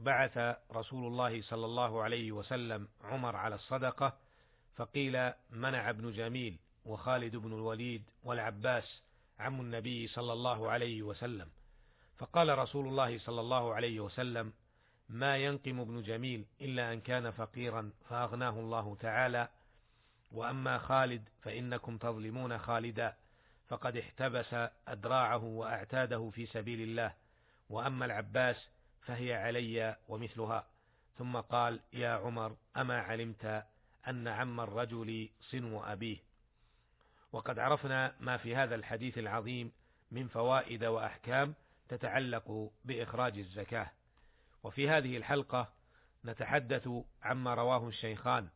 بعث رسول الله صلى الله عليه وسلم عمر على الصدقة فقيل منع ابن جميل وخالد بن الوليد والعباس عم النبي صلى الله عليه وسلم. فقال رسول الله صلى الله عليه وسلم ما ينقم ابن جميل إلا أن كان فقيرا فأغناه الله تعالى وأما خالد فإنكم تظلمون خالدا فقد احتبس أدراعه وأعتاده في سبيل الله. وأما العباس فهي علي ومثلها. ثم قال يا عمر أما علمت أن عم الرجل صنو أبيه؟ وقد عرفنا ما في هذا الحديث العظيم من فوائد وأحكام تتعلق بإخراج الزكاة. وفي هذه الحلقة نتحدث عما رواه الشيخان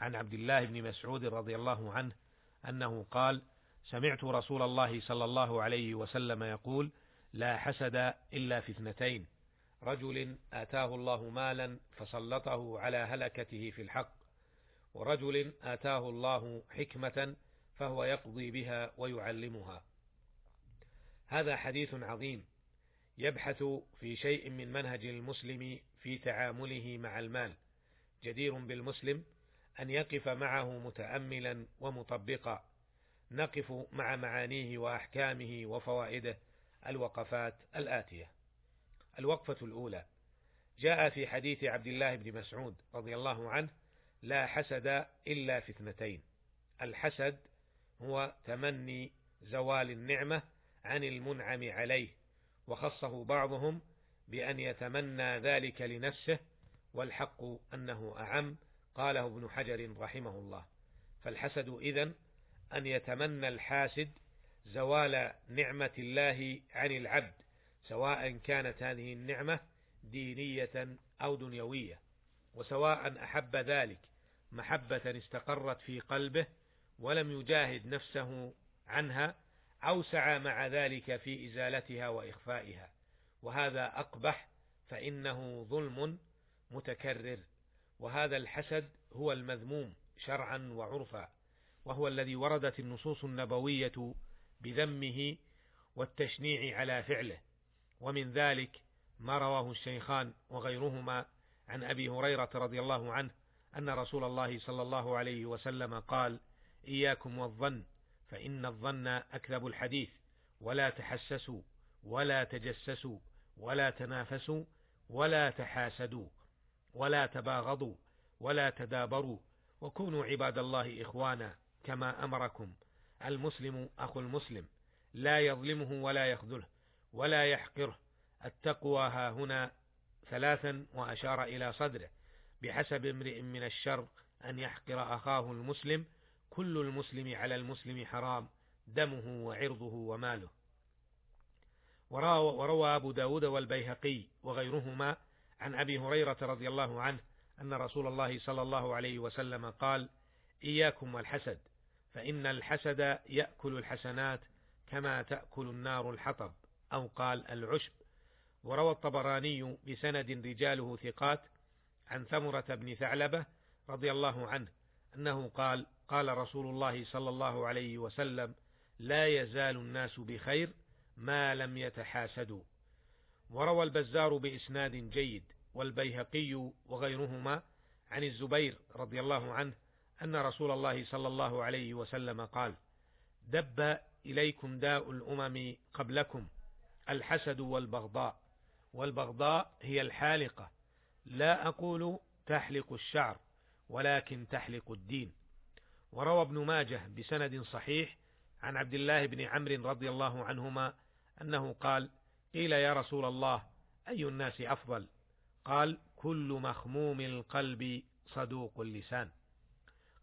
عن عبد الله بن مسعود رضي الله عنه أنه قال سمعت رسول الله صلى الله عليه وسلم يقول لا حسد إلا في اثنتين. رجل آتاه الله مالا فسلطه على هلكته في الحق ورجل آتاه الله حكمة فهو يقضي بها ويعلمها. هذا حديث عظيم يبحث في شيء من منهج المسلم في تعامله مع المال. جدير بالمسلم أن يقف معه متأملا ومطبقا. نقف مع معانيه وأحكامه وفوائده الوقفات الآتية. الوقفة الأولى. جاء في حديث عبد الله بن مسعود رضي الله عنه لا حسد إلا في اثنتين. الحسد هو تمني زوال النعمة عن المنعم عليه وخصه بعضهم بأن يتمنى ذلك لنفسه والحق أنه أعم قاله ابن حجر رحمه الله. فالحسد إذن أن يتمنى الحاسد زوال نعمة الله عن العبد. سواء كانت هذه النعمة دينية أو دنيوية وسواء أحب ذلك محبة استقرت في قلبه ولم يجاهد نفسه عنها أو سعى مع ذلك في إزالتها وإخفائها وهذا أقبح فإنه ظلم متكرر وهذا الحسد هو المذموم شرعا وعرفا وهو الذي وردت النصوص النبوية بذمه والتشنيع على فعله. ومن ذلك ما رواه الشيخان وغيرهما عن أبي هريرة رضي الله عنه أن رسول الله صلى الله عليه وسلم قال إياكم والظن فإن الظن أكذب الحديث ولا تحسسوا ولا تجسسوا ولا تنافسوا ولا تحاسدوا ولا تباغضوا ولا تدابروا وكونوا عباد الله إخوانا كما أمركم المسلم أخو المسلم لا يظلمه ولا يخذله. ولا يحقره. التقوى ها هنا ثلاثا وأشار إلى صدره. بحسب امرئ من الشر أن يحقر أخاه المسلم كل المسلم على المسلم حرام دمه وعرضه وماله. وروى أبو داود والبيهقي وغيرهما عن أبي هريرة رضي الله عنه أن رسول الله صلى الله عليه وسلم قال إياكم والحسد فإن الحسد يأكل الحسنات كما تأكل النار الحطب. أو قال العشب. وروى الطبراني بسند رجاله ثقات عن ثمرة بن ثعلبة رضي الله عنه أنه قال قال رسول الله صلى الله عليه وسلم لا يزال الناس بخير ما لم يتحاسدوا وروى البزار بإسناد جيد والبيهقي وغيرهما عن الزبير رضي الله عنه أن رسول الله صلى الله عليه وسلم قال دب إليكم داء الأمم قبلكم الحسد والبغضاء. والبغضاء هي الحالقة. لا أقول تحلق الشعر ولكن تحلق الدين. وروى ابن ماجه بسند صحيح عن عبد الله بن عمرو رضي الله عنهما أنه قال قيل يا رسول الله أي الناس أفضل؟ قال كل مخموم القلب صدوق اللسان.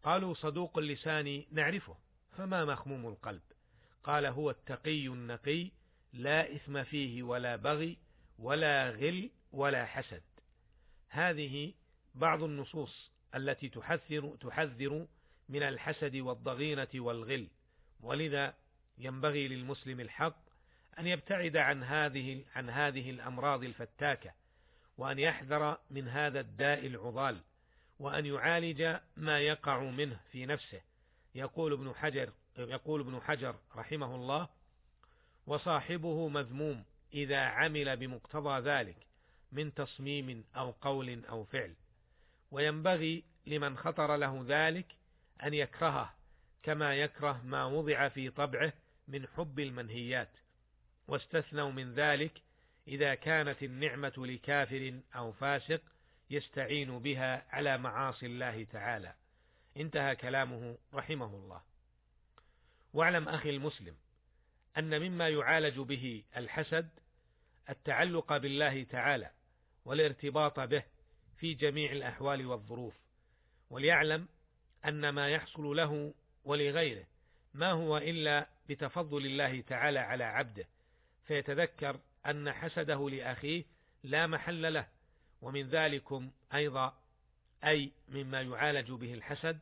قالوا صدوق اللسان نعرفه فما مخموم القلب؟ قال هو التقي النقي لا إثم فيه ولا بغي ولا غل ولا حسد. هذه بعض النصوص التي تحذر تحذر من الحسد والضغينة والغل. ولذا ينبغي للمسلم الحق أن يبتعد عن هذه عن هذه الأمراض الفتاكة وأن يحذر من هذا الداء العضال وأن يعالج ما يقع منه في نفسه. يقول ابن حجر يقول ابن حجر رحمه الله وصاحبه مذموم إذا عمل بمقتضى ذلك من تصميم أو قول أو فعل. وينبغي لمن خطر له ذلك أن يكرهه كما يكره ما وضع في طبعه من حب المنهيات. واستثنوا من ذلك إذا كانت النعمة لكافر أو فاسق يستعين بها على معاصي الله تعالى. انتهى كلامه رحمه الله. واعلم أخي المسلم أن مما يعالج به الحسد التعلق بالله تعالى والارتباط به في جميع الأحوال والظروف وليعلم أن ما يحصل له ولغيره ما هو إلا بتفضل الله تعالى على عبده فيتذكر أن حسده لأخيه لا محل له ومن ذلكم أيضا أي مما يعالج به الحسد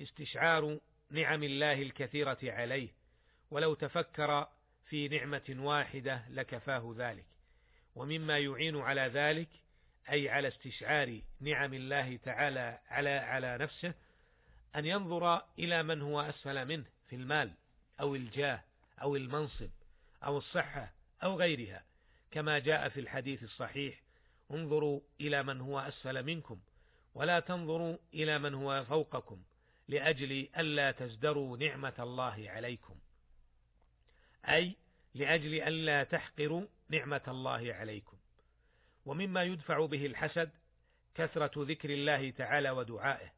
استشعار نعم الله الكثيرة عليه. ولو تفكر في نعمة واحدة لكفاه ذلك. ومما يعين على ذلك أي على استشعار نعم الله تعالى على على نفسه أن ينظر إلى من هو أسفل منه في المال أو الجاه أو المنصب أو الصحة أو غيرها. كما جاء في الحديث الصحيح انظروا إلى من هو أسفل منكم ولا تنظروا إلى من هو فوقكم لأجل ألا تزدروا نعمة الله عليكم. أي لأجل ألا تحقروا نعمة الله عليكم. ومما يدفع به الحسد كثرة ذكر الله تعالى ودعائه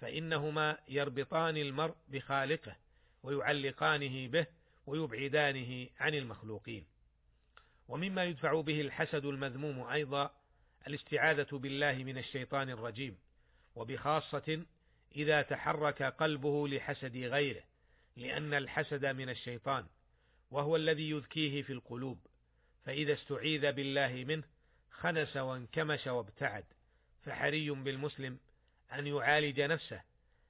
فإنهما يربطان المرء بخالقه ويعلقانه به ويبعدانه عن المخلوقين. ومما يدفع به الحسد المذموم أيضا الاستعاذة بالله من الشيطان الرجيم وبخاصة إذا تحرك قلبه لحسد غيره لأن الحسد من الشيطان. وهو الذي يذكيه في القلوب فإذا استعيذ بالله منه خنس وانكمش وابتعد. فحري بالمسلم أن يعالج نفسه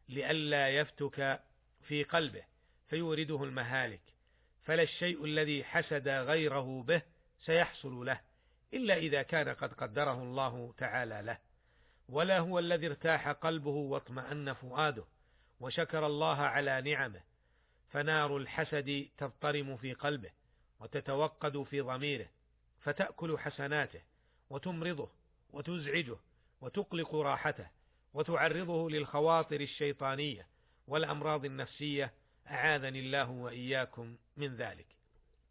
لئلا يفتك في قلبه فيورده المهالك. فلا الشيء الذي حسد غيره به سيحصل له إلا إذا كان قد قدره الله تعالى له. ولا هو الذي ارتاح قلبه واطمأن فؤاده وشكر الله على نعمه. فنار الحسد تضطرم في قلبه وتتوقد في ضميره فتأكل حسناته وتمرضه وتزعجه وتقلق راحته وتعرضه للخواطر الشيطانية والأمراض النفسية أعاذني الله وإياكم من ذلك.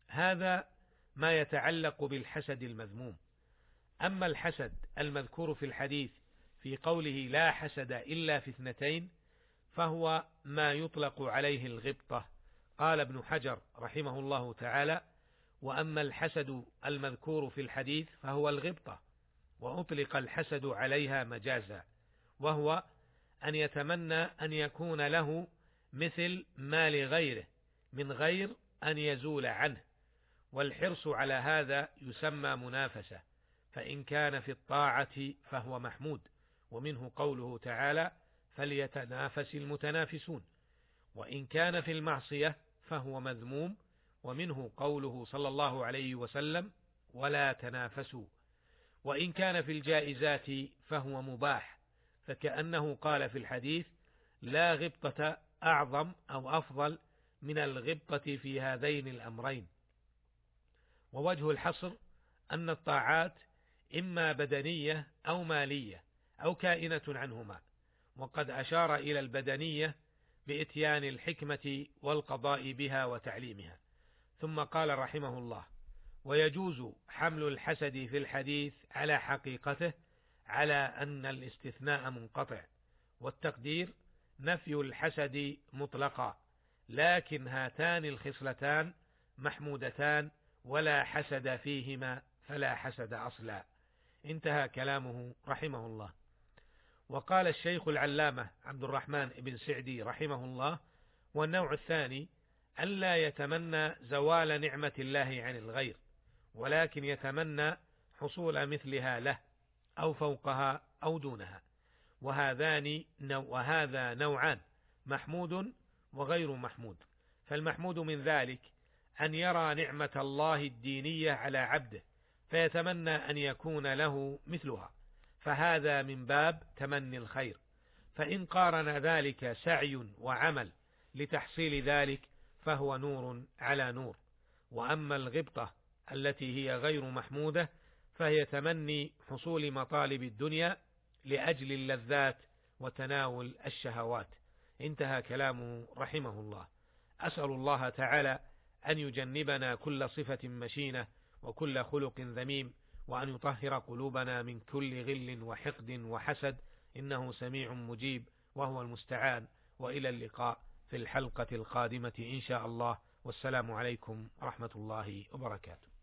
هذا ما يتعلق بالحسد المذموم. أما الحسد المذكور في الحديث في قوله لا حسد إلا في اثنتين فهو ما يطلق عليه الغبطة. قال ابن حجر رحمه الله تعالى وأما الحسد المذكور في الحديث فهو الغبطة وأطلق الحسد عليها مجازا وهو أن يتمنى أن يكون له مثل ما لغيره من غير أن يزول عنه. والحرص على هذا يسمى منافسة فإن كان في الطاعة فهو محمود ومنه قوله تعالى فليتنافس المتنافسون. وإن كان في المعصية فهو مذموم ومنه قوله صلى الله عليه وسلم ولا تنافسوا. وإن كان في الجائزات فهو مباح فكأنه قال في الحديث لا غبطة أعظم أو أفضل من الغبطة في هذين الأمرين. ووجه الحصر أن الطاعات إما بدنية أو مالية أو كائنة عنهما. وقد أشار إلى البدنية بإتيان الحكمة والقضاء بها وتعليمها. ثم قال رحمه الله ويجوز حمل الحسد في الحديث على حقيقته على أن الاستثناء منقطع والتقدير نفي الحسد مطلقا لكن هاتان الخصلتان محمودتان ولا حسد فيهما فلا حسد أصلا. انتهى كلامه رحمه الله. وقال الشيخ العلامة عبد الرحمن بن سعدي رحمه الله والنوع الثاني ألا يتمنى زوال نعمة الله عن الغير ولكن يتمنى حصول مثلها له أو فوقها أو دونها. وهذان وهذا نوعان محمود وغير محمود. فالمحمود من ذلك أن يرى نعمة الله الدينية على عبده فيتمنى أن يكون له مثلها. فهذا من باب تمني الخير. فإن قارن ذلك سعي وعمل لتحصيل ذلك فهو نور على نور. وأما الغبطة التي هي غير محمودة فهي تمني حصول مطالب الدنيا لأجل اللذات وتناول الشهوات. انتهى كلامه رحمه الله. أسأل الله تعالى أن يجنبنا كل صفة مشينة وكل خلق ذميم وأن يطهر قلوبنا من كل غل وحقد وحسد. إنه سميع مجيب وهو المستعان. وإلى اللقاء في الحلقة القادمة إن شاء الله. والسلام عليكم ورحمة الله وبركاته.